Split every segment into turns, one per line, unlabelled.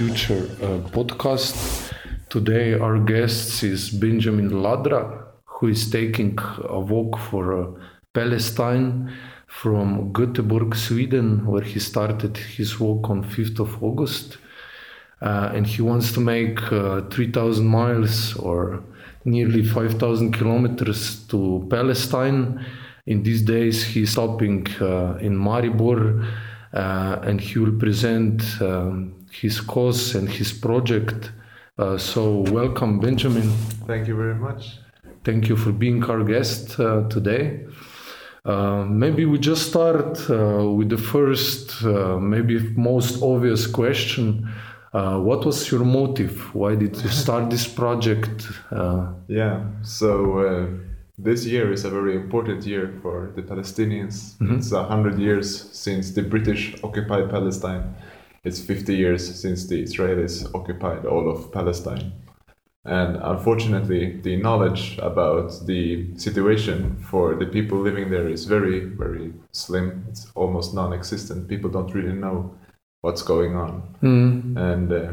Future uh, podcast. Today our guest is Benjamin Ladraa, who is taking a walk for uh, Palestine from Göteborg, Sweden, where he started his walk on 5th of August. Uh, and he wants to make uh, 3,000 miles or nearly 5,000 kilometers to Palestine. In these days, he's stopping uh, in Maribor uh, and he will present um, his cause and his project. Uh, so, welcome, Benjamin.
Thank you very much.
Thank you for being our guest uh, today. Uh, maybe we just start uh, with the first, uh, maybe most obvious question. what was your motive? Why did you start this project?
yeah, so this year is a very important year for the Palestinians. Mm-hmm. It's a hundred years since the British occupied Palestine. It's 50 years since the Israelis occupied all of Palestine. And unfortunately, the knowledge about the situation for the people living there is very, very slim. It's almost non existent. People don't really know what's going on. Mm. And uh,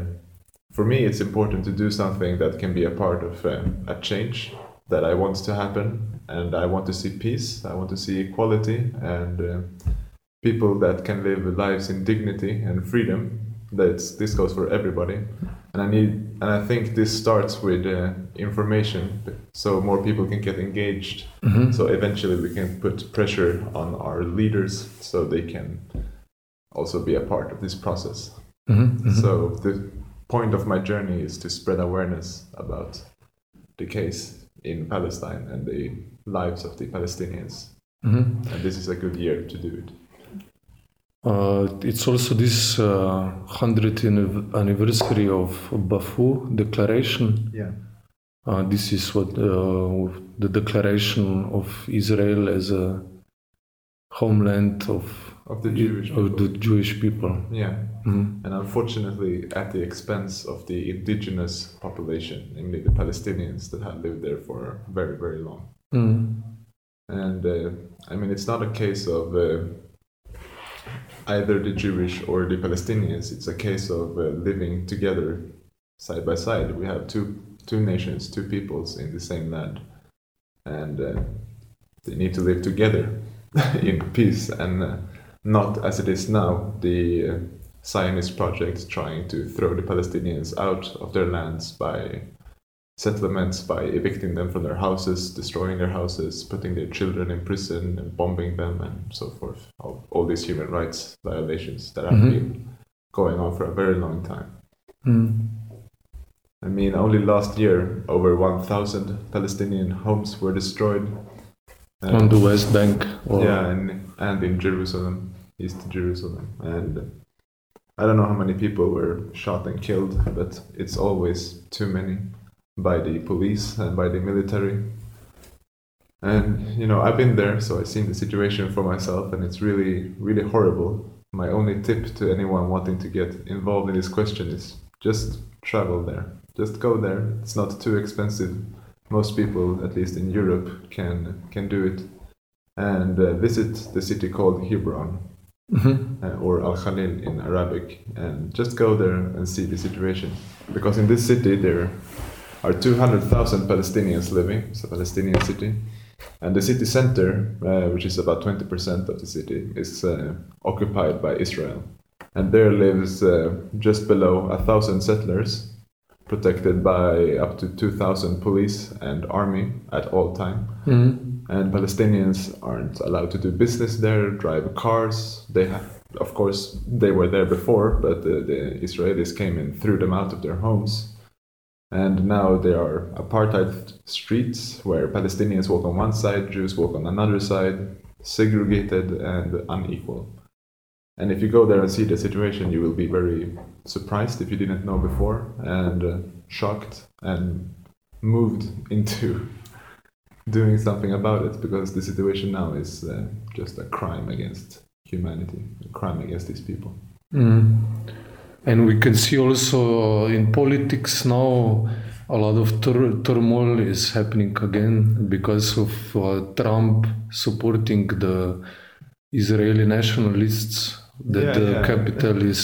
for me, it's important to do something that can be a part of uh, a change that I want to happen, and I want to see peace. I want to see equality and uh, people that can live lives in dignity and freedom. That's this goes for everybody, and I need and I think this starts with uh, information, so more people can get engaged. Mm-hmm. So eventually, we can put pressure on our leaders so they can also be a part of this process. Mm-hmm. Mm-hmm. So the point of my journey is to spread awareness about the case in Palestine and the lives of the Palestinians. Mm-hmm. And this is a good year to do it.
Uh, it's also this uh, 100th anniversary of Balfour Declaration.
Yeah.
Uh, this is what uh, the declaration of Israel as a homeland of
of the Jewish people.
of the Jewish people.
Yeah, mm-hmm. and unfortunately, at the expense of the indigenous population, namely the Palestinians that had lived there for very very long. Mm-hmm. And uh, I mean, it's not a case of uh, either the Jewish or the Palestinians. It's a case of uh, living together side by side. We have two two nations, two peoples in the same land, and uh, they need to live together in peace and uh, not as it is now, the uh, Zionist project trying to throw the Palestinians out of their lands by settlements, by evicting them from their houses, destroying their houses, putting their children in prison, and bombing them, and so forth. All, all these human rights violations that have mm-hmm. been going on for a very long time. Mm. I mean, only last year, over 1,000 Palestinian homes were destroyed.
On the West Bank?
Or... Yeah, and, and in Jerusalem. East Jerusalem. And I don't know how many people were shot and killed, but it's always too many by the police and by the military. And you know, I've been there, so I've seen the situation for myself, and it's really, really horrible. My only tip to anyone wanting to get involved in this question is just travel there. Just go there. It's not too expensive. Most people, at least in Europe, can can do it, and uh, visit the city called Hebron mm-hmm. uh, or Al Khalil in Arabic, and just go there and see the situation. Because in this city there are 200,000 Palestinians living, it's a Palestinian city, and the city center, uh, which is about 20% of the city, is uh, occupied by Israel. And there lives uh, just below a thousand settlers, protected by up to 2,000 police and army at all time. Mm-hmm and Palestinians aren't allowed to do business there, drive cars. They have, of course, they were there before, but the, the Israelis came and threw them out of their homes. And now there are apartheid streets where Palestinians walk on one side, Jews walk on another side, segregated and unequal. And if you go there and see the situation, you will be very surprised if you didn't know before, and uh, shocked and moved into doing something about it because the situation now is uh, just a crime against humanity, a crime against these people. Mm.
And we can see also in politics now a lot of tur- turmoil is happening again because of uh, Trump supporting the Israeli nationalists that
Yeah,
the
yeah.
capital is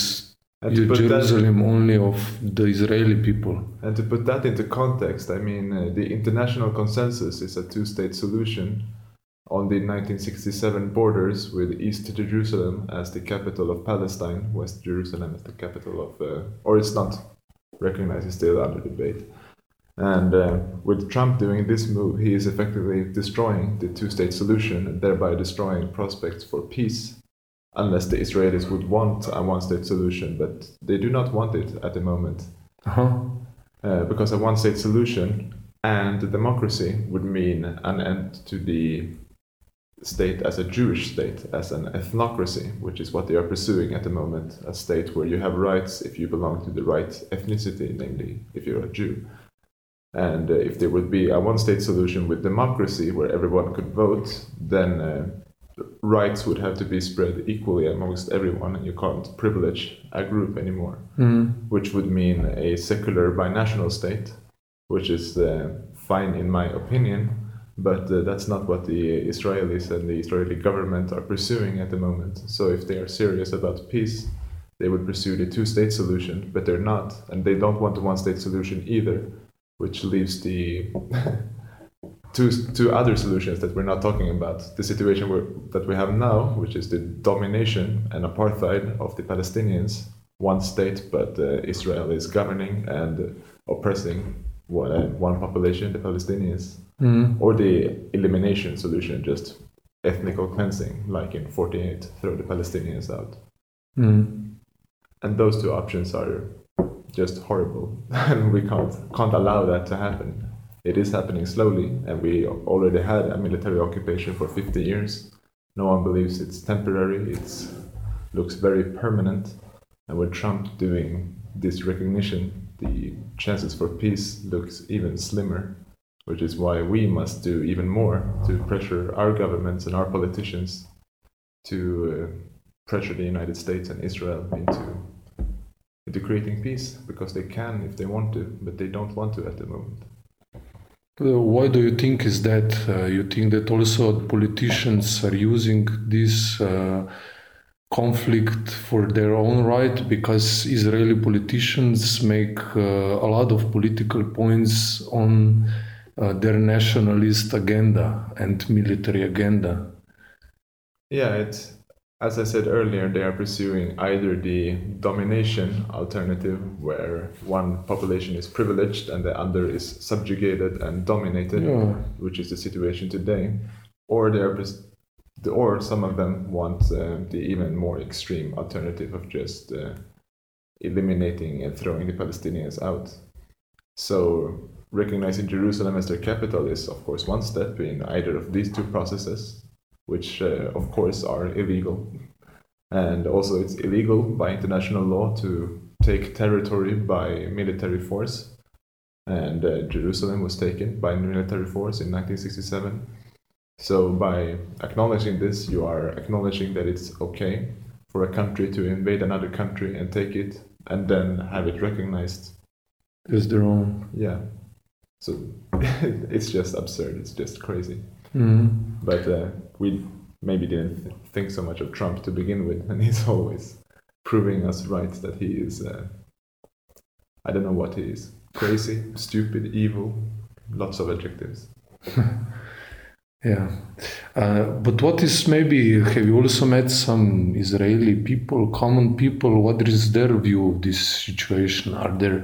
to, that,
Jerusalem only of the Israeli people.
and to put that into context, I mean, uh, the international consensus is a two state solution on the 1967 borders with East Jerusalem as the capital of Palestine, West Jerusalem as the capital of, uh, or it's not recognized, it's still under debate. And uh, with Trump doing this move, he is effectively destroying the two state solution and thereby destroying prospects for peace, unless the Israelis would want a one state solution, but they do not want it at the moment.
Uh-huh.
Uh, because a one state solution and democracy would mean an end to the state as a Jewish state, as an ethnocracy, which is what they are pursuing at the moment a state where you have rights if you belong to the right ethnicity, namely, if you're a Jew. And uh, if there would be a one state solution with democracy where everyone could vote, then uh, rights would have to be spread equally amongst everyone, and you can't privilege a group anymore
Mm.
which would mean a secular binational state, which is uh, fine in my opinion, but uh, that's not what the Israelis and the Israeli government are pursuing at the moment. So if they are serious about peace, they would pursue the two state solution, but they're not, and they don't want the one state solution either, which leaves the two, two other solutions that we're not talking about. The situation that we have now, which is the domination and apartheid of the Palestinians, one state, but uh, Israel is governing and oppressing one, uh, one population, the Palestinians,
Mm.
or the elimination solution, just ethnical cleansing, like in 48, throw the Palestinians out.
Mm.
And those two options are just horrible, and we can't can't allow that to happen. It is happening slowly, and we already had a military occupation for 50 years. No one believes it's temporary. It looks very permanent, and with Trump doing this recognition, the chances for peace looks even slimmer. Which is why we must do even more to pressure our governments and our politicians to uh, pressure the United States and Israel into into creating peace because they can if they want to, but they don't want to at the moment.
Why do you think is that? Uh, you think that also politicians are using this uh, conflict for their own right because Israeli politicians make uh, a lot of political points on uh, their nationalist agenda and military agenda.
Yeah, it's as I said earlier, they are pursuing either the domination alternative, where one population is privileged and the other is subjugated and dominated,
Yeah.
which is the situation today, or they are or some of them want uh, the even more extreme alternative of just uh, eliminating and throwing the Palestinians out. So recognizing Jerusalem as their capital is, of course, one step in either of these two processes, which, uh, of course, are illegal. And also, it's illegal by international law to take territory by military force. And uh, Jerusalem was taken by military force in 1967. So, by acknowledging this, you are acknowledging that it's okay for a country to invade another country and take it and then have it recognized
As their own.
yeah. So it's just absurd. It's just crazy.
Mm.
But uh, we maybe didn't th- think so much of Trump to begin with, and he's always proving us right that he is. Uh, I don't know what he is. Crazy, stupid, evil. Lots of adjectives.
Yeah. Uh, but what is maybe, have you also met some Israeli people, common people? What is their view of this situation? Are they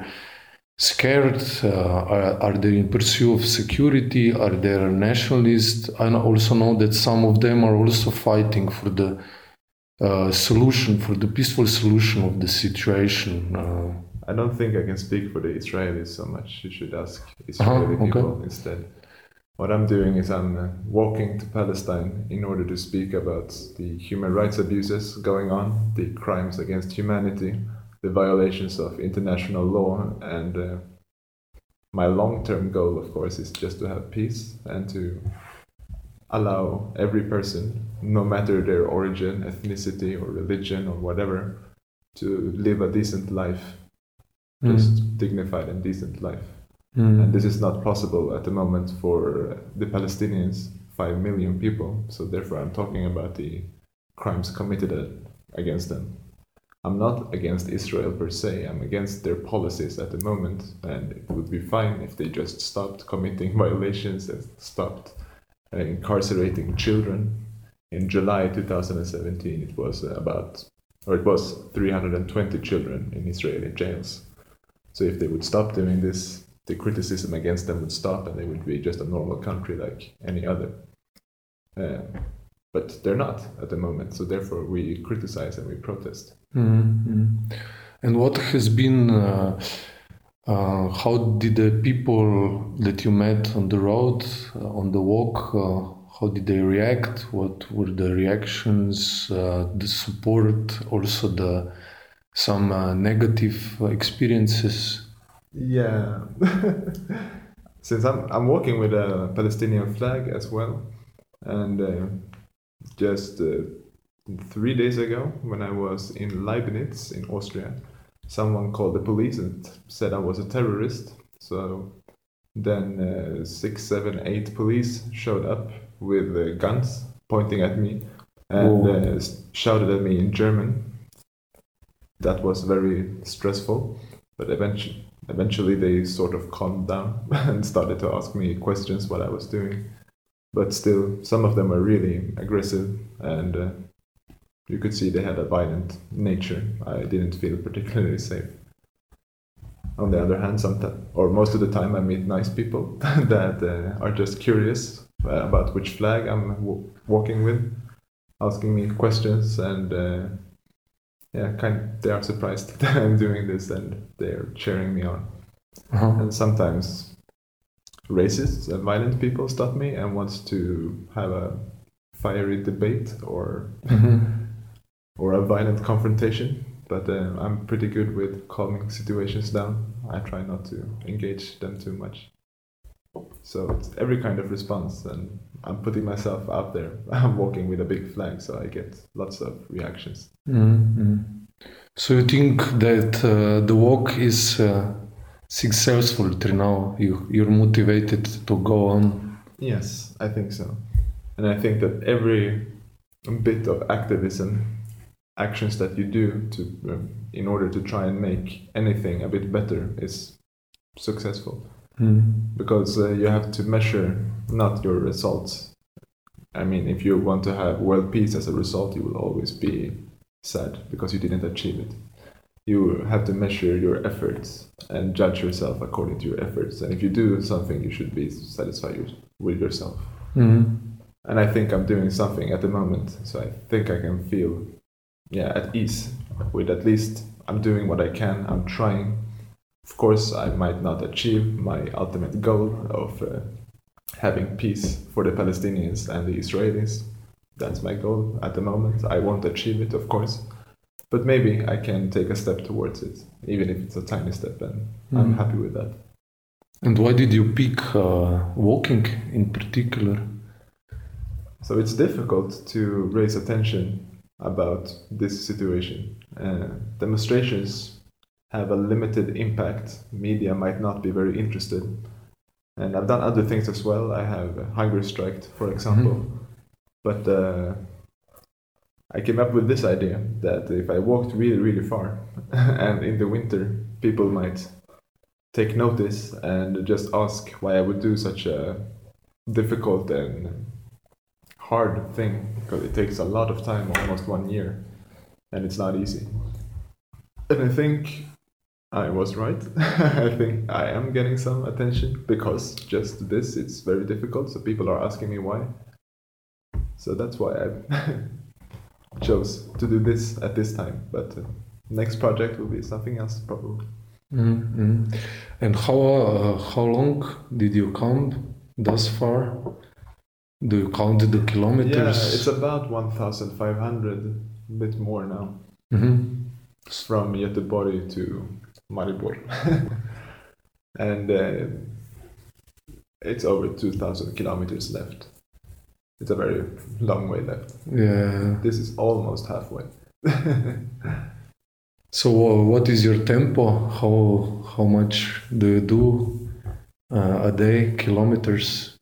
scared? Uh, are, are they in pursuit of security? Are they nationalists? I also know that some of them are also fighting for the uh, solution, for the peaceful solution of the situation. Uh,
I don't think I can speak for the Israelis so much. You should ask Israeli
okay.
people instead. What I'm doing is I'm uh, walking to Palestine in order to speak about the human rights abuses going on, the crimes against humanity, the violations of international law, and uh, my long term goal, of course, is just to have peace and to allow every person, no matter their origin, ethnicity, or religion, or whatever, to live a decent life, just dignified and decent life.
Mm,
And this is not possible at the moment for the Palestinians, 5 million people. So, therefore, I'm talking about the crimes committed against them. I'm not against Israel per se. I'm against their policies at the moment, and it would be fine if they just stopped committing violations and stopped uh, incarcerating children. In July 2017, it was about, or it was 320 children in Israeli jails. So if they would stop doing this, the criticism against them would stop, and they would be just a normal country like any other. Uh, but they're not at the moment, so therefore we criticize and we protest.
Mm-hmm. And what has been, uh, uh, how did the people that you met on the road, uh, on the walk, uh, how did they react? What were the reactions, uh, the support, also the some negative experiences?
Yeah, since I'm I'm walking with a Palestinian flag as well, and just three days ago when I was in Leibnitz in Austria. Someone called the police and said I was a terrorist. So then uh, six, seven, eight police showed up with uh, guns pointing at me and uh, shouted at me in German. That was very stressful, but eventually, eventually they sort of calmed down and started to ask me questions what I was doing. But still, some of them were really aggressive and uh, you could see they had a violent nature. I didn't feel particularly safe. On the other hand, sometimes, or most of the time, I meet nice people that uh, are just curious uh, about which flag I'm w- walking with, asking me questions, and uh, yeah, kind they are surprised that I'm doing this and they're cheering me on. Uh-huh. And sometimes racist and violent people stop me and wants to have a fiery debate or mm-hmm or a violent confrontation. But uh, I'm pretty good with calming situations down. I try not to engage them too much. So it's every kind of response, and I'm putting myself out there. I'm walking with a big flag, so I get lots of reactions.
Mm-hmm. So you think that uh, the walk is uh, successful till now? You you're motivated to go on.
Yes, I think so, and I think that every bit of activism actions that you do to um, in order to try and make anything a bit better is successful mm. because uh, you have to measure not your results i mean if you want to have world peace as a result you will always be sad because you didn't achieve it you have to measure your efforts and judge yourself according to your efforts and if you do something you should be satisfied with yourself mm. and i think i'm doing something at the moment so i think i can feel yeah at ease with at least I'm doing what I can. I'm trying. Of course, I might not achieve my ultimate goal of uh, having peace for the Palestinians and the Israelis. That's my goal at the moment. I won't achieve it, of course, but maybe I can take a step towards it, even if it's a tiny step, and mm. I'm happy with that.
And why did you pick uh, walking in particular?
So it's difficult to raise attention about this situation. Uh, demonstrations have a limited impact. Media might not be very interested. And I've done other things as well. I have hunger striked, for example. Mm-hmm. But uh, I came up with this idea that if I walked really, really far, and in the winter, people might take notice and just ask why I would do such a difficult and hard thing because it takes a lot of time, almost one year, and it's not easy. And I think I was right. I think I am getting some attention because just this, it's very difficult. So people are asking me why. So that's why I chose to do this at this time. But uh, next project will be something else probably.
Mm-hmm. And how uh, how long did you come thus far? Do you count the kilometers?
Yeah, it's about 1,500, a bit more now. Mm-hmm. From Göteborg to Maribor. and uh, it's over 2,000 kilometers left. It's a very long way left.
Yeah.
This is almost halfway.
so, uh, what is your tempo? How how much do you do uh, a day, kilometers?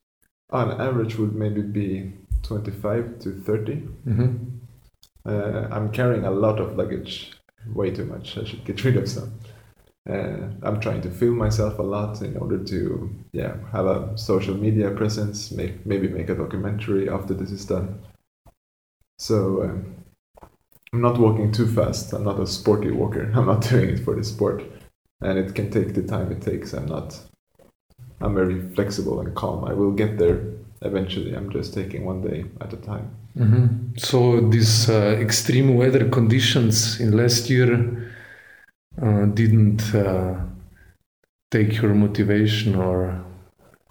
on average would maybe be 25 to 30 mm-hmm. Uh, I'm carrying a lot of luggage, way too much. I should get rid of some. Uh, I'm trying to film myself a lot in order to, yeah, have a social media presence. Make maybe make a documentary after this is done. So um, I'm not walking too fast. I'm not a sporty walker. I'm not doing it for the sport, and it can take the time it takes. I'm not. I'm very flexible and calm. I will get there eventually. I'm just taking one day at a time.
Mm-hmm. So these uh, extreme weather conditions in last year uh, didn't uh, take your motivation, or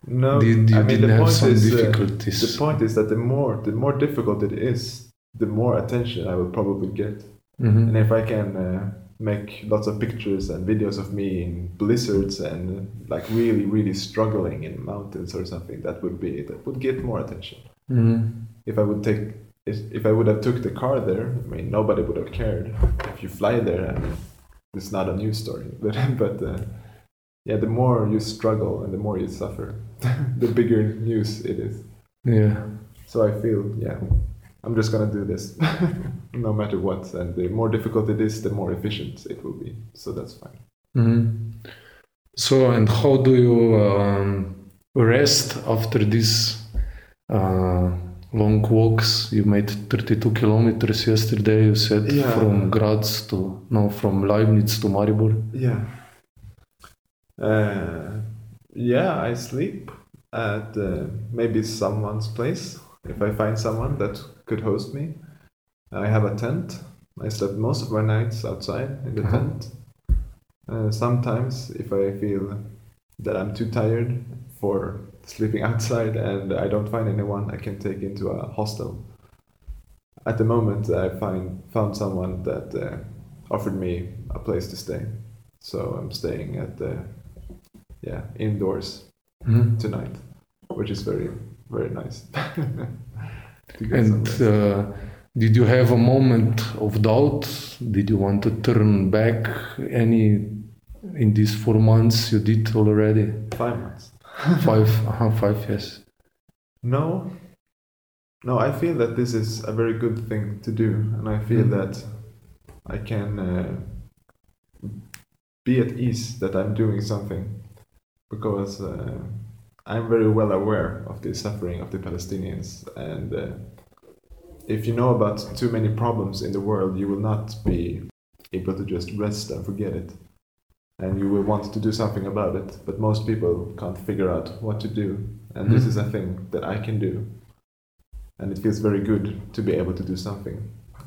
No,
did you
I mean
didn't
the
have
point
some
is uh,
difficulties?
the point is that the more the more difficult it is, the more attention I will probably get.
Mhm.
And if I can uh, make lots of pictures and videos of me in blizzards and uh, like really, really struggling in mountains or something, that would be that would get more attention.
Mhm.
If I would take if, if I would have took the car there, I mean nobody would have cared. If you fly there, I mean, it's not a news story. But but uh, yeah, the more you struggle and the more you suffer, the bigger news it is.
Yeah.
So I feel, yeah, I'm just gonna do this, no matter what. And the more difficult it is, the more efficient it will be. So that's fine.
Mhm. So, and how do you um, rest after this? uh, long walks? You made 32 kilometers yesterday, you said,
Yeah.
from Graz to, no, from Leibnitz to Maribor.
Yeah. Uh, yeah, I sleep at uh, maybe someone's place if I find someone that could host me. I have a tent. I slept most of my nights outside in the
Uh-huh.
tent. Uh, sometimes, if I feel that I'm too tired for sleeping outside and I don't find anyone, I can take into a hostel. At the moment, I find found someone that uh, offered me a place to stay, so I'm staying at the yeah indoors
Mhm.
tonight, which is very very nice. To get some
And uh, did you have a moment of doubt? Did you want to turn back any in these four months you did already?
Five months.
Five, uh five, yes.
No, no. I feel that this is a very good thing to do, and I feel
Mm.
that I can uh, be at ease that I'm doing something because uh, I'm very well aware of the suffering of the Palestinians, and uh, if you know about too many problems in the world, you will not be able to just rest and forget it. And you will want to do something about it, but most people can't figure out what to do. And this
Mhm.
is a thing that I can do. And it feels very good to be able to do something,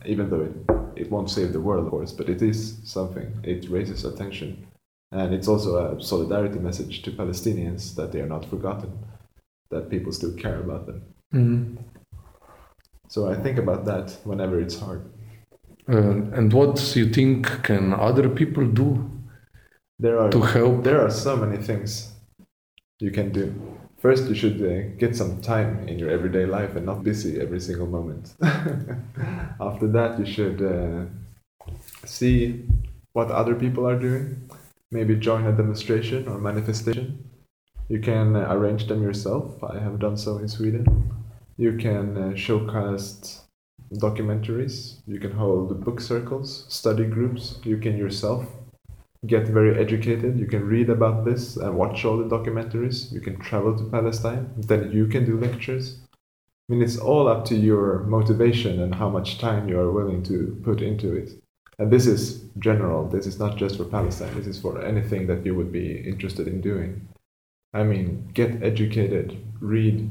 even though it, it won't save the world, of course, but it is something. It raises attention. And it's also a solidarity message to Palestinians that they are not forgotten, that people still care about them.
Mhm.
So I think about that whenever it's hard.
Uh, and what you think can other people do
There are
to help?
there are so many things you can do. First, you should uh, get some time in your everyday life and not busy every single moment. After that, you should uh, see what other people are doing. Maybe join a demonstration or manifestation. You can uh, arrange them yourself. I have done so in Sweden. You can uh, showcast documentaries. You can hold book circles, study groups. You can yourself get very educated. You can read about this and watch all the documentaries. You can travel to Palestine. Then you can do lectures. I mean, it's all up to your motivation and how much time you are willing to put into it. And this is general. This is not just for Palestine. This is for anything that you would be interested in doing. I mean, get educated, read,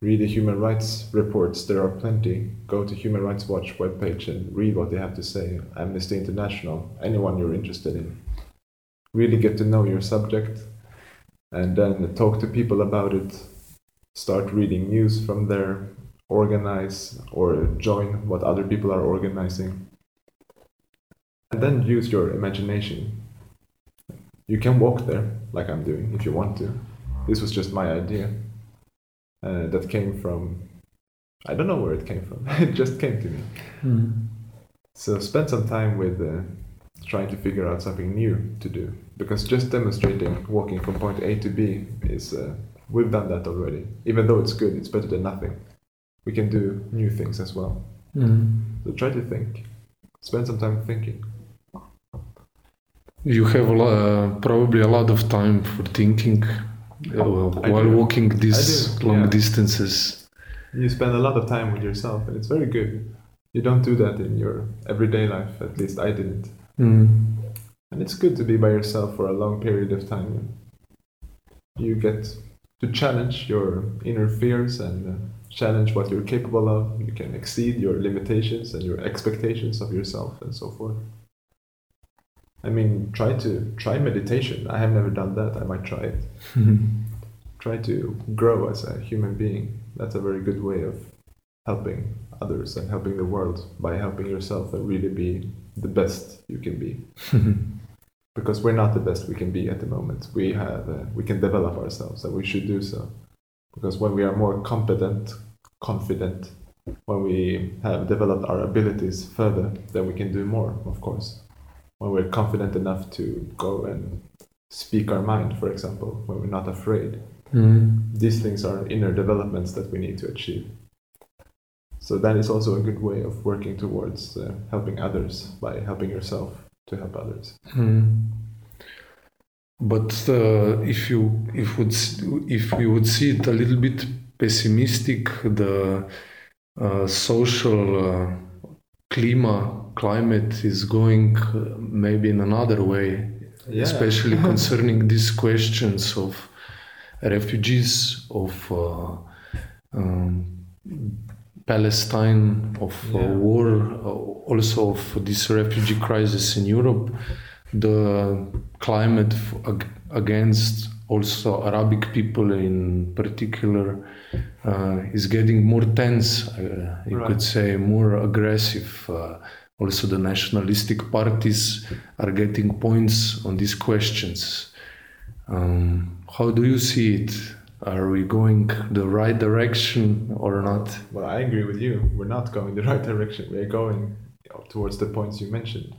read the human rights reports. There are plenty. Go to Human Rights Watch webpage and read what they have to say. Amnesty International, anyone you're interested in really get to know your subject and then talk to people about it start reading news from there organize or join what other people are organizing and then use your imagination. You can walk there like i'm doing if you want to. This was just my idea uh, that came from i don't know where it came from it just came to me.
Mhm.
so spend some time with uh, trying to figure out something new to do because just demonstrating walking from point A to B is uh, we've done that already. Even though it's good, it's better than nothing. We can do new things as well.
Mm.
So try to think. Spend some time thinking.
You have a lo- uh, probably a lot of time for thinking uh,
I
while
do.
walking these long
yeah.
distances.
You spend a lot of time with yourself, and it's very good. You don't do that in your everyday life. At least I didn't.
Mm.
And it's good to be by yourself for a long period of time. You get to challenge your inner fears and uh, challenge what you're capable of. You can exceed your limitations and your expectations of yourself and so forth. I mean, try to try meditation. I have never done that. I might try it. Try to grow as a human being. That's a very good way of helping others and helping the world by helping yourself and really be the best you can be because we're not the best we can be at the moment. We have uh, we can develop ourselves, and we should do so. Because when we are more competent, confident, when we have developed our abilities further, then we can do more. Of course, when we're confident enough to go and speak our mind, for example, when we're not afraid.
Mm.
These things are inner developments that we need to achieve. So that is also a good way of working towards uh, helping others by helping yourself to help others.
Mm. But uh, if you if would if you would see it a little bit pessimistic, the uh, social uh, clima climate is going uh, maybe in another way, especially concerning these questions of refugees, of uh, um, Palestine, of
Yeah.
war, uh, also of this refugee crisis in Europe, the climate against also Arabic people in particular uh, is getting more tense, uh, you
Right.
could say, more aggressive. Uh, also, the nationalistic parties are getting points on these questions. Um, how do you see it? Are we going the right direction or not?
Well, I agree with you. We're not going the right direction. We're going towards the points you mentioned.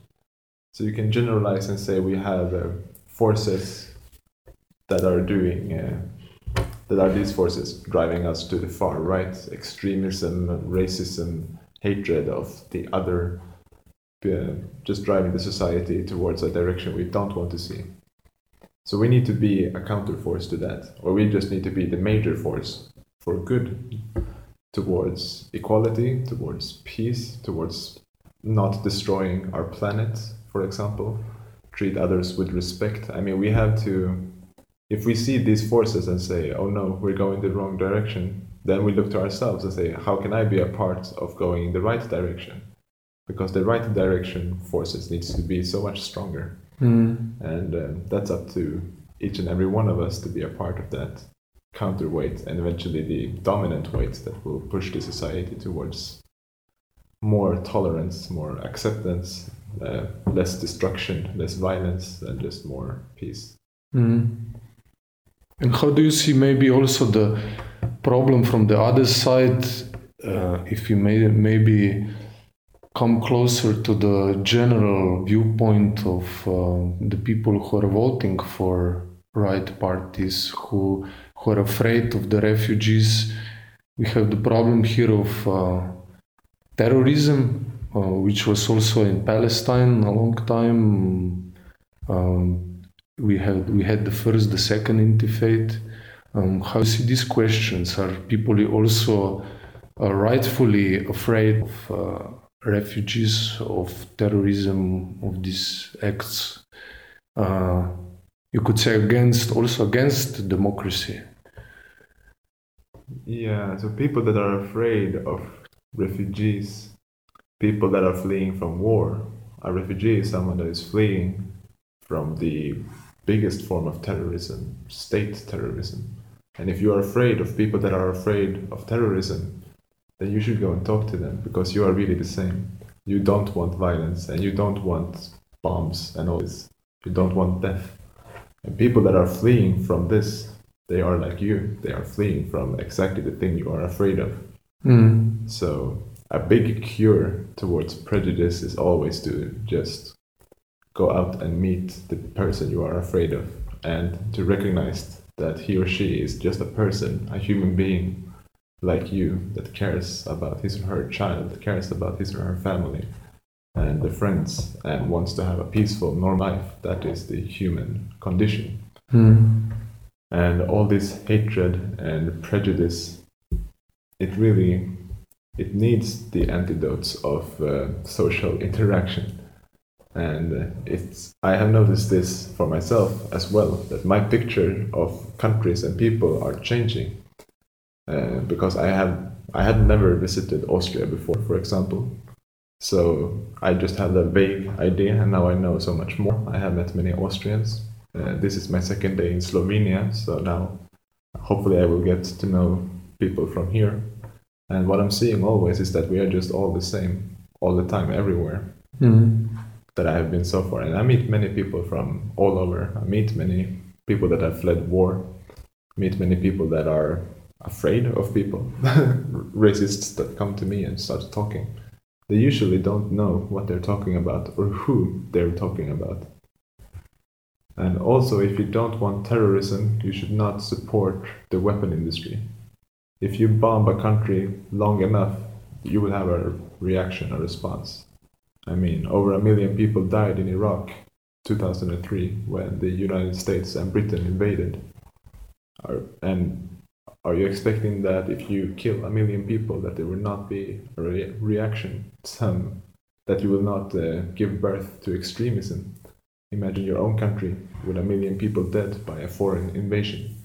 So you can generalize and say we have uh, forces that are doing uh, that are these forces driving us to the far right, extremism, racism, hatred of the other, uh, just driving the society towards a direction we don't want to see. So we need to be a counterforce to that, or we just need to be the major force for good towards equality, towards peace, towards not destroying our planet, for example, treat others with respect. I mean, we have to, if we see these forces and say, oh no, we're going the wrong direction, then we look to ourselves and say, how can I be a part of going in the right direction? Because the right direction forces needs to be so much stronger.
Mm.
And um, that's up to each and every one of us to be a part of that counterweight and eventually the dominant weight that will push the society towards more tolerance, more acceptance, uh, less destruction, less violence, and just more peace.
Mm. And how do you see maybe also the problem from the other side? Uh, if you may maybe come closer to the general viewpoint of uh, the people who are voting for right parties, who who are afraid of the refugees. We have the problem here of uh, terrorism, uh, which was also in Palestine a long time. Um, we had we had the first, the second intifade. Um, how see these questions? Are people also uh, rightfully afraid of uh, refugees, of terrorism, of these acts? Uh, you could say against also against democracy.
Yeah, so people that are afraid of refugees, people that are fleeing from war, a refugee is someone that is fleeing from the biggest form of terrorism, state terrorism. And if you are afraid of people that are afraid of terrorism, then you should go and talk to them because you are really the same. You don't want violence and you don't want bombs and all this. You don't want death. And people that are fleeing from this, they are like you. They are fleeing from exactly the thing you are afraid of.
Mm.
So a big cure towards prejudice is always to just go out and meet the person you are afraid of and to recognize that he or she is just a person, a human being like you that cares about his or her child, cares about his or her family and the friends, and wants to have a peaceful, normal life. That is the human condition.
Mm.
And all this hatred and prejudice, it really, it needs the antidotes of uh, social interaction. And it's, I have noticed this for myself as well, that my picture of countries and people are changing uh, because I had I had never visited Austria before, for example. So I just had a vague idea, and now I know so much more. I have met many Austrians. Uh, this is my second day in Slovenia, so now hopefully I will get to know people from here. And what I'm seeing always is that we are just all the same, all the time, everywhere.
Mm.
That I have been so far, and I meet many people from all over. I meet many people that have fled war. Meet many people that are afraid of people, racists that come to me and start talking. They usually don't know what they're talking about or who they're talking about. And also, if you don't want terrorism, you should not support the weapon industry. If you bomb a country long enough, you will have a reaction, a response. I mean, over a million people died in Iraq 2003 when the United States and Britain invaded. And are you expecting that if you kill a million people that there will not be a re- reaction some that you will not uh, give birth to extremism? Imagine your own country with a million people dead by a foreign invasion.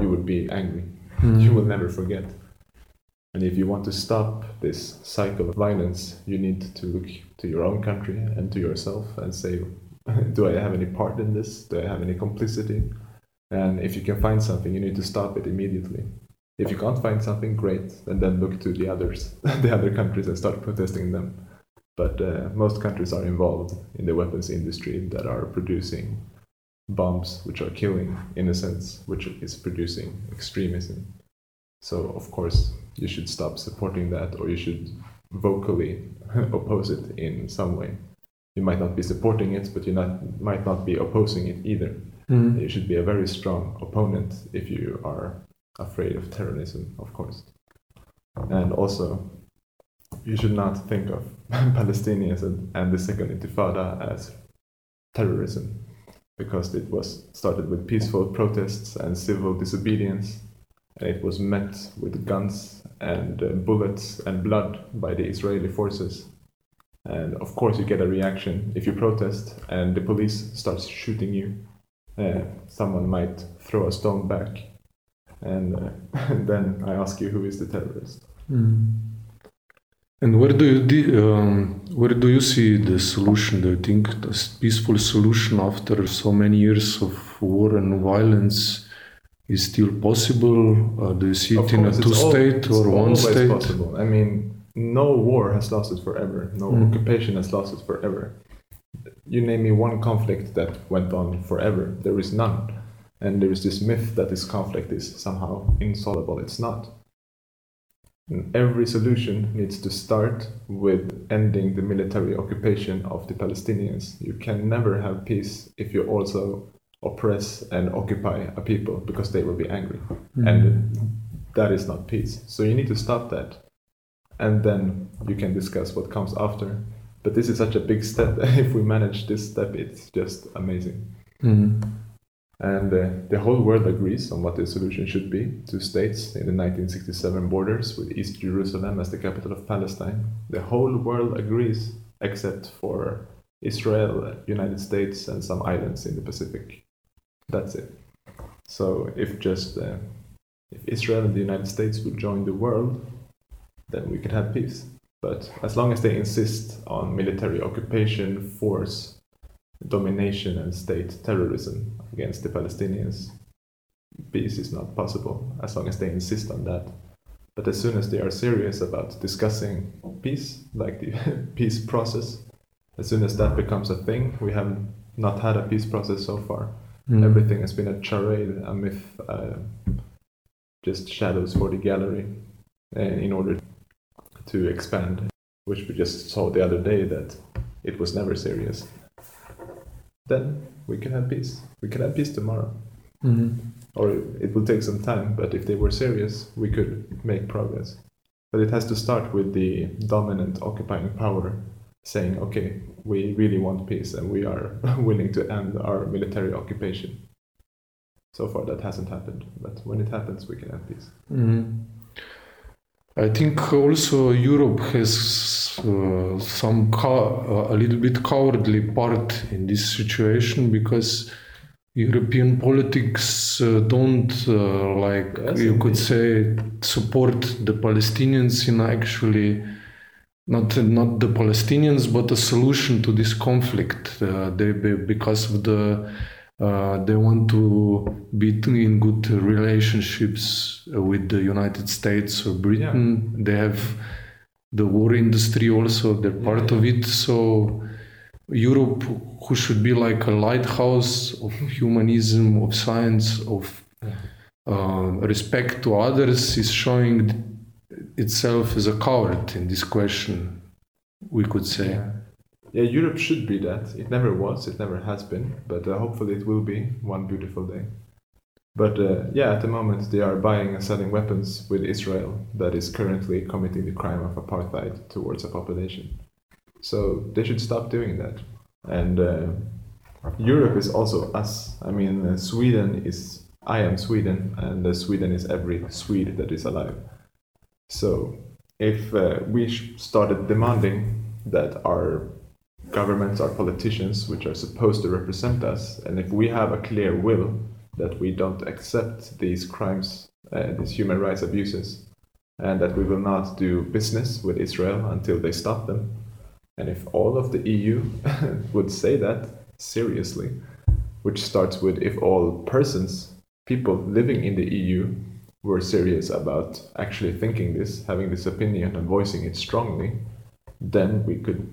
You would be angry.
Mm.
you will never forget. And if you want to stop this cycle of violence you need to look to your own country and to yourself and say do i have any part in this? Do i have any complicity and if you can find something, you need to stop it immediately. If you can't find something, great, and then look to the others, the other countries, and start protesting them. But uh, most countries are involved in the weapons industry that are producing bombs, which are killing innocents, which is producing extremism. So, of course, you should stop supporting that, or you should vocally oppose it in some way. You might not be supporting it, but you not, might not be opposing it either.
Mm.
You should be a very strong opponent if you are afraid of terrorism, of course. And also, you should not think of Palestinians and, and the Second Intifada as terrorism, because it was started with peaceful protests and civil disobedience, and it was met with guns and uh, bullets and blood by the Israeli forces. And of course, you get a reaction if you protest and the police starts shooting you uh, someone might throw a stone back, and, uh, and then I ask you who is the terrorist.
Mm. And where do you de- um, where do you see the solution? Do you think this peaceful solution after so many years of war and violence is still possible? Uh, do you see
Of
it in a
course, it's al-
two-state or one state?
possible. I mean, no war has lasted forever. No
Mm.
occupation has lasted forever. You name me one conflict that went on forever. There is none. And there is this myth that this conflict is somehow insoluble. It's not. And every solution needs to start with ending the military occupation of the Palestinians. You can never have peace if you also oppress and occupy a people because they will be angry.
Mm.
And that is not peace. So you need to stop that. And then you can discuss what comes after. But this is such a big step. if we manage this step, it's just amazing.
Mm.
And uh, the whole world agrees on what the solution should be two states in the 1967 borders with East Jerusalem as the capital of Palestine. The whole world agrees except for Israel, United States, and some islands in the Pacific. That's it. So if just uh, if Israel and the United States would join the world, then we could have peace. But as long as they insist on military occupation, force, domination, and state terrorism against the Palestinians, peace is not possible as long as they insist on that. But as soon as they are serious about discussing peace, like the peace process, as soon as that becomes a thing, we have not had a peace process so far.
Mm.
Everything has been a charade, a myth, uh, just shadows for the gallery uh, in order to expand, which we just saw the other day that it was never serious. Then we can have peace. We can have peace tomorrow.
Mhm.
or it will take some time. But if they were serious, we could make progress. But it has to start with the dominant occupying power saying, "Okay, we really want peace, and we are willing to end our military occupation." So far, that hasn't happened. But when it happens, we can have peace.
Mhm. I think also Europe has uh, some cow- a little bit cowardly part in this situation because European politics uh, don't uh, like
Yes,
you could say support the Palestinians in actually not not the Palestinians but a solution to this conflict. Uh, they because of the uh, they want to be in good relationships with the United States or Britain. They have the war industry also; they're part
Yeah,
of it. So Europe, who should be like a lighthouse of humanism, of science, of uh, respect to others, is showing itself as a coward in this question. We could say.
Yeah. Yeah, Europe should be that. It never was, it never has been, but uh, hopefully it will be one beautiful day. But uh, yeah, at the moment they are buying and selling weapons with Israel that is currently committing the crime of apartheid towards a population. So they should stop doing that. And uh, Europe is also us. I mean, uh, Sweden is, I am Sweden, and uh, Sweden is every Swede that is alive. So if uh, we started demanding that our governments, are politicians, which are supposed to represent us, and if we have a clear will that we don't accept these crimes, uh, these human rights abuses, and that we will not do business with Israel until they stop them, and if all of the EU would say that seriously, which starts with if all persons, people living in the EU, were serious about actually thinking this, having this opinion, and voicing it strongly, then we could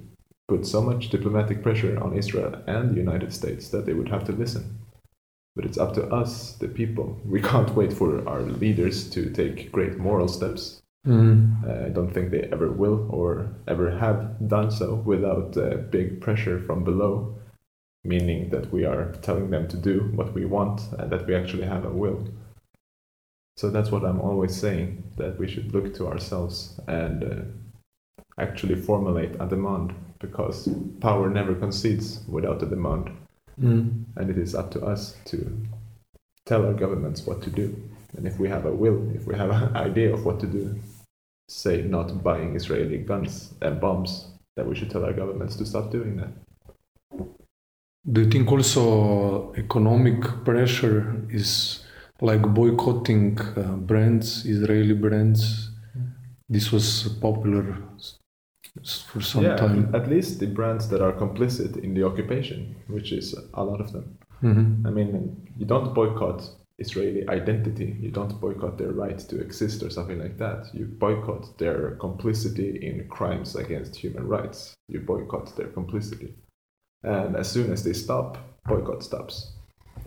put so much diplomatic pressure on Israel and the United States that they would have to listen. But it's up to us, the people. We can't wait for our leaders to take great moral steps.
Mm.
Uh, I don't think they ever will or ever have done so without uh, big pressure from below, meaning that we are telling them to do what we want and that we actually have a will. So that's what I'm always saying that we should look to ourselves and uh, actually formulate a demand because power never concedes without a demand,
Mm.
and it is up to us to tell our governments what to do. And if we have a will, if we have an idea of what to do, say not buying Israeli guns and bombs, then we should tell our governments to stop doing that.
Do you think also economic pressure is like boycotting uh, brands, Israeli brands? This was popular for some
yeah,
time.
at least the brands that are complicit in the occupation, which is a lot of them.
Mhm.
I mean, you don't boycott Israeli identity. You don't boycott their right to exist or something like that. You boycott their complicity in crimes against human rights. You boycott their complicity. And as soon as they stop, boycott stops.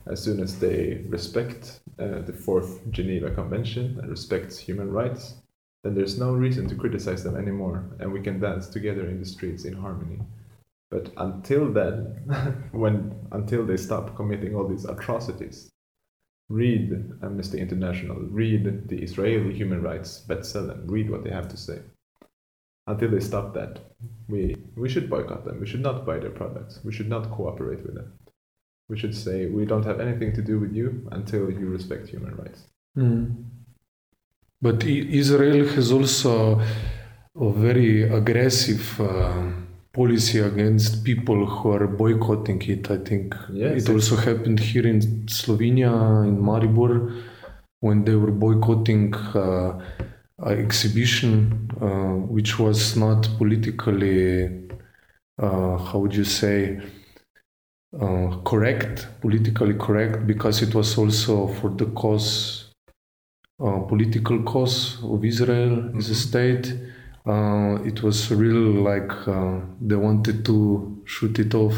As soon as they respect uh, the Fourth Geneva Convention and respect human rights, then there's no reason to criticize them anymore, and we can dance together in the streets in harmony. But until then, when until they stop committing all these atrocities, read Amnesty International, read the Israeli human rights B'Tselem, read what they have to say. Until they stop that, we we should boycott them. We should not buy their products. We should not cooperate with them. We should say we don't have anything to do with you until you respect human rights.
Mm. But Israel has also a very aggressive uh, policy against people who are boycotting it. I think
Yes,
it also happened here in Slovenia, in Maribor, when they were boycotting uh, an exhibition uh, which was not politically, uh, how would you say, uh, correct, politically correct, because it was also for the cause, uh, political cause of Israel as a
Mhm.
state. Uh, it was really like uh, they wanted to shoot it off.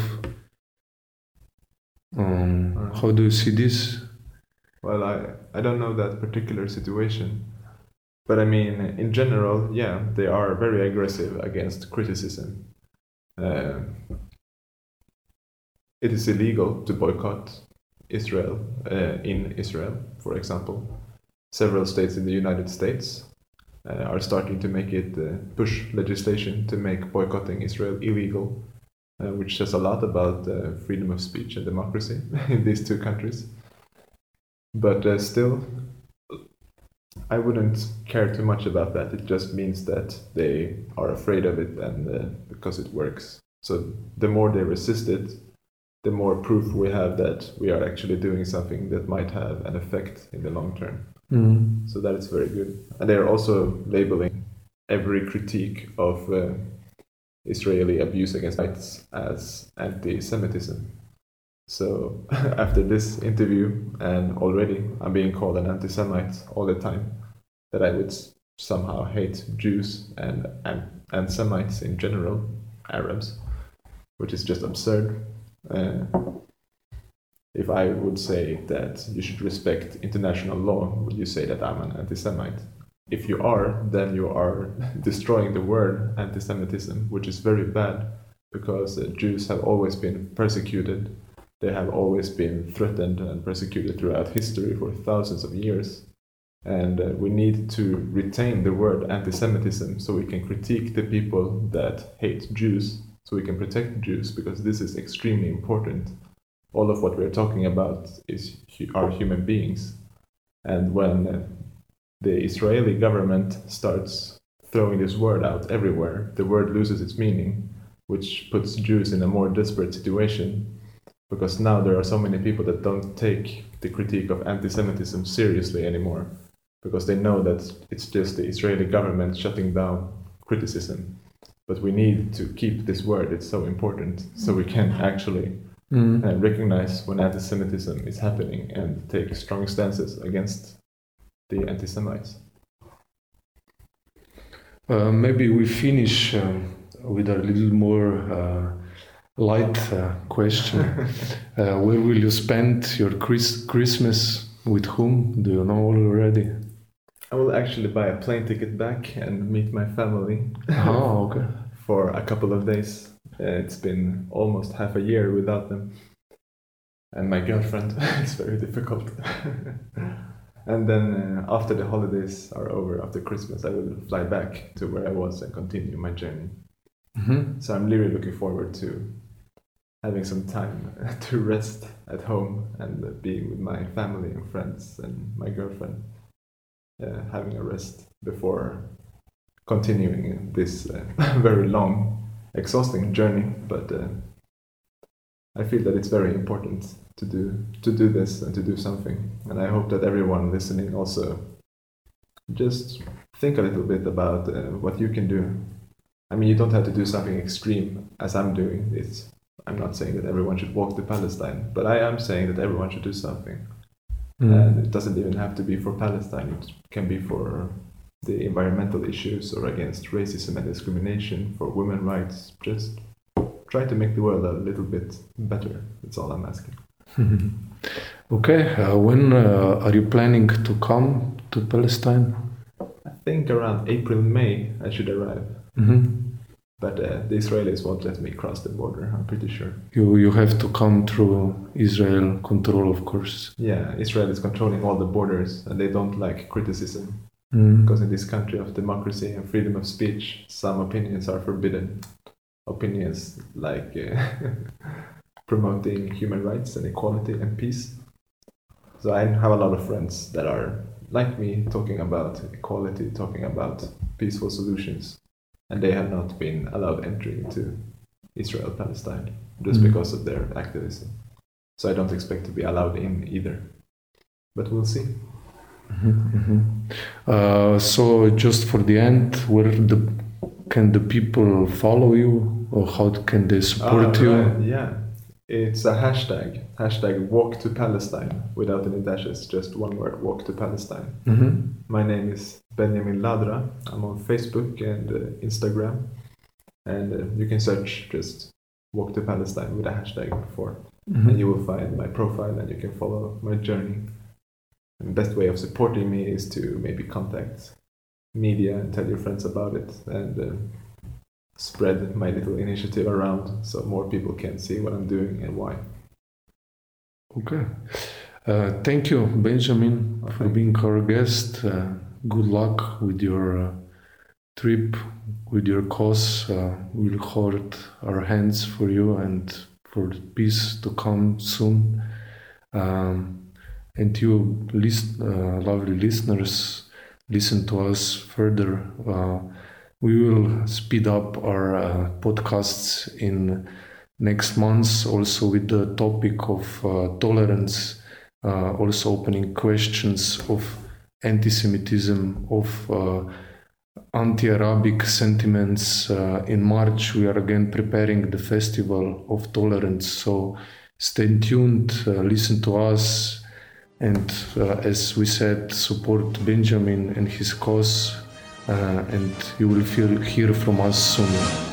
Um, how do you see this?
Well, I, I don't know that particular situation. But I mean, in general, yeah, they are very aggressive against criticism. Uh, it is illegal to boycott Israel uh, in Israel, for example. Several states in the United States uh, are starting to make it uh, push legislation to make boycotting Israel illegal, uh, which says a lot about uh, freedom of speech and democracy in these two countries. But uh, still, I wouldn't care too much about that. It just means that they are afraid of it and uh, because it works. So the more they resist it, the more proof we have that we are actually doing something that might have an effect in the long term.
Mm.
So that is very good. And they're also labeling every critique of uh, Israeli abuse against rights as anti Semitism. So after this interview, and already I'm being called an anti Semite all the time, that I would somehow hate Jews and, and, and Semites in general, Arabs, which is just absurd. Uh, if I would say that you should respect international law, would you say that I'm an anti Semite? If you are, then you are destroying the word anti Semitism, which is very bad because Jews have always been persecuted. They have always been threatened and persecuted throughout history for thousands of years. And uh, we need to retain the word anti Semitism so we can critique the people that hate Jews, so we can protect Jews, because this is extremely important all of what we're talking about is are human beings. And when the Israeli government starts throwing this word out everywhere, the word loses its meaning, which puts Jews in a more desperate situation. Because now there are so many people that don't take the critique of anti Semitism seriously anymore, because they know that it's just the Israeli government shutting down criticism. But we need to keep this word, it's so important, so we can mm-hmm. actually
Mm.
and recognize when anti-Semitism is happening and take strong stances against the anti-Semites.
Uh, maybe we finish um, with a little more uh, light uh, question. uh, where will you spend your Chris- Christmas? With whom? Do you know already?
I will actually buy a plane ticket back and meet my family
oh, okay.
for a couple of days. Uh, it's been almost half a year without them, and my girlfriend. it's very difficult. and then uh, after the holidays are over, after Christmas, I will fly back to where I was and continue my journey.
hmm
So I'm really looking forward to having some time to rest at home and being with my family and friends and my girlfriend, uh, having a rest before continuing this uh, very long, exhausting journey. But uh, I feel that it's very important to do to do this and to do something, and I hope that everyone listening also just think a little bit about uh, what you can do I mean, you don't have to do something extreme as I'm doing. It's, I'm not saying that everyone should walk to Palestine, but I am saying that everyone should do something.
Mm.
And it doesn't even have to be for Palestine, it can be for the environmental issues or against racism and discrimination, for women rights. Just try to make the world a little bit better. That's all I'm asking.
okay. Uh, when uh, are you planning to come to Palestine?
I think around April, May, I should arrive.
hmm
But uh, the Israelis won't let me cross the border, I'm pretty sure.
You you have to come through Israel control, of course.
Yeah, Israel is controlling all the borders and they don't like criticism.
Mm.
Because in this country of democracy and freedom of speech, some opinions are forbidden. Opinions like uh, promoting human rights and equality and peace. So I have a lot of friends that are like me, talking about equality, talking about peaceful solutions, and they have not been allowed entry into Israel Palestine just
Mhm.
because of their activism. So I don't expect to be allowed in either. But we'll see.
Mhm. Uh, so just for the end, where the can the people follow you, or how can they support
Ah,
you?
right, Yeah, it's a hashtag. Hashtag walk to Palestine without any dashes, just one word walk to Palestine.
hmm
My name is Benjamin Ladraa. I'm on Facebook and uh, Instagram. And uh, you can search just walk to Palestine with a hashtag before. And you will find my profile and you can follow my journey. And the best way of supporting me is to maybe contact media and tell your friends about it and uh, spread my little initiative around so more people can see what I'm doing and why.
Okay. Uh, thank you, Benjamin,
Okay.
for being our guest. Uh, good luck with your uh, trip, with your cause. Uh, we'll hold our hands for you and for peace to come soon. Um, and you, lis- uh, lovely listeners, listen to us further. Uh, we will speed up our uh, podcasts in next months, also with the topic of uh, tolerance, uh, also opening questions of anti-Semitism, of uh, anti-Arabic sentiments. In March, we are again preparing the festival of tolerance. So stay tuned, listen to us, and uh, as we said, support Benjamin and his cause. Uh, and you will feel, hear from us soon.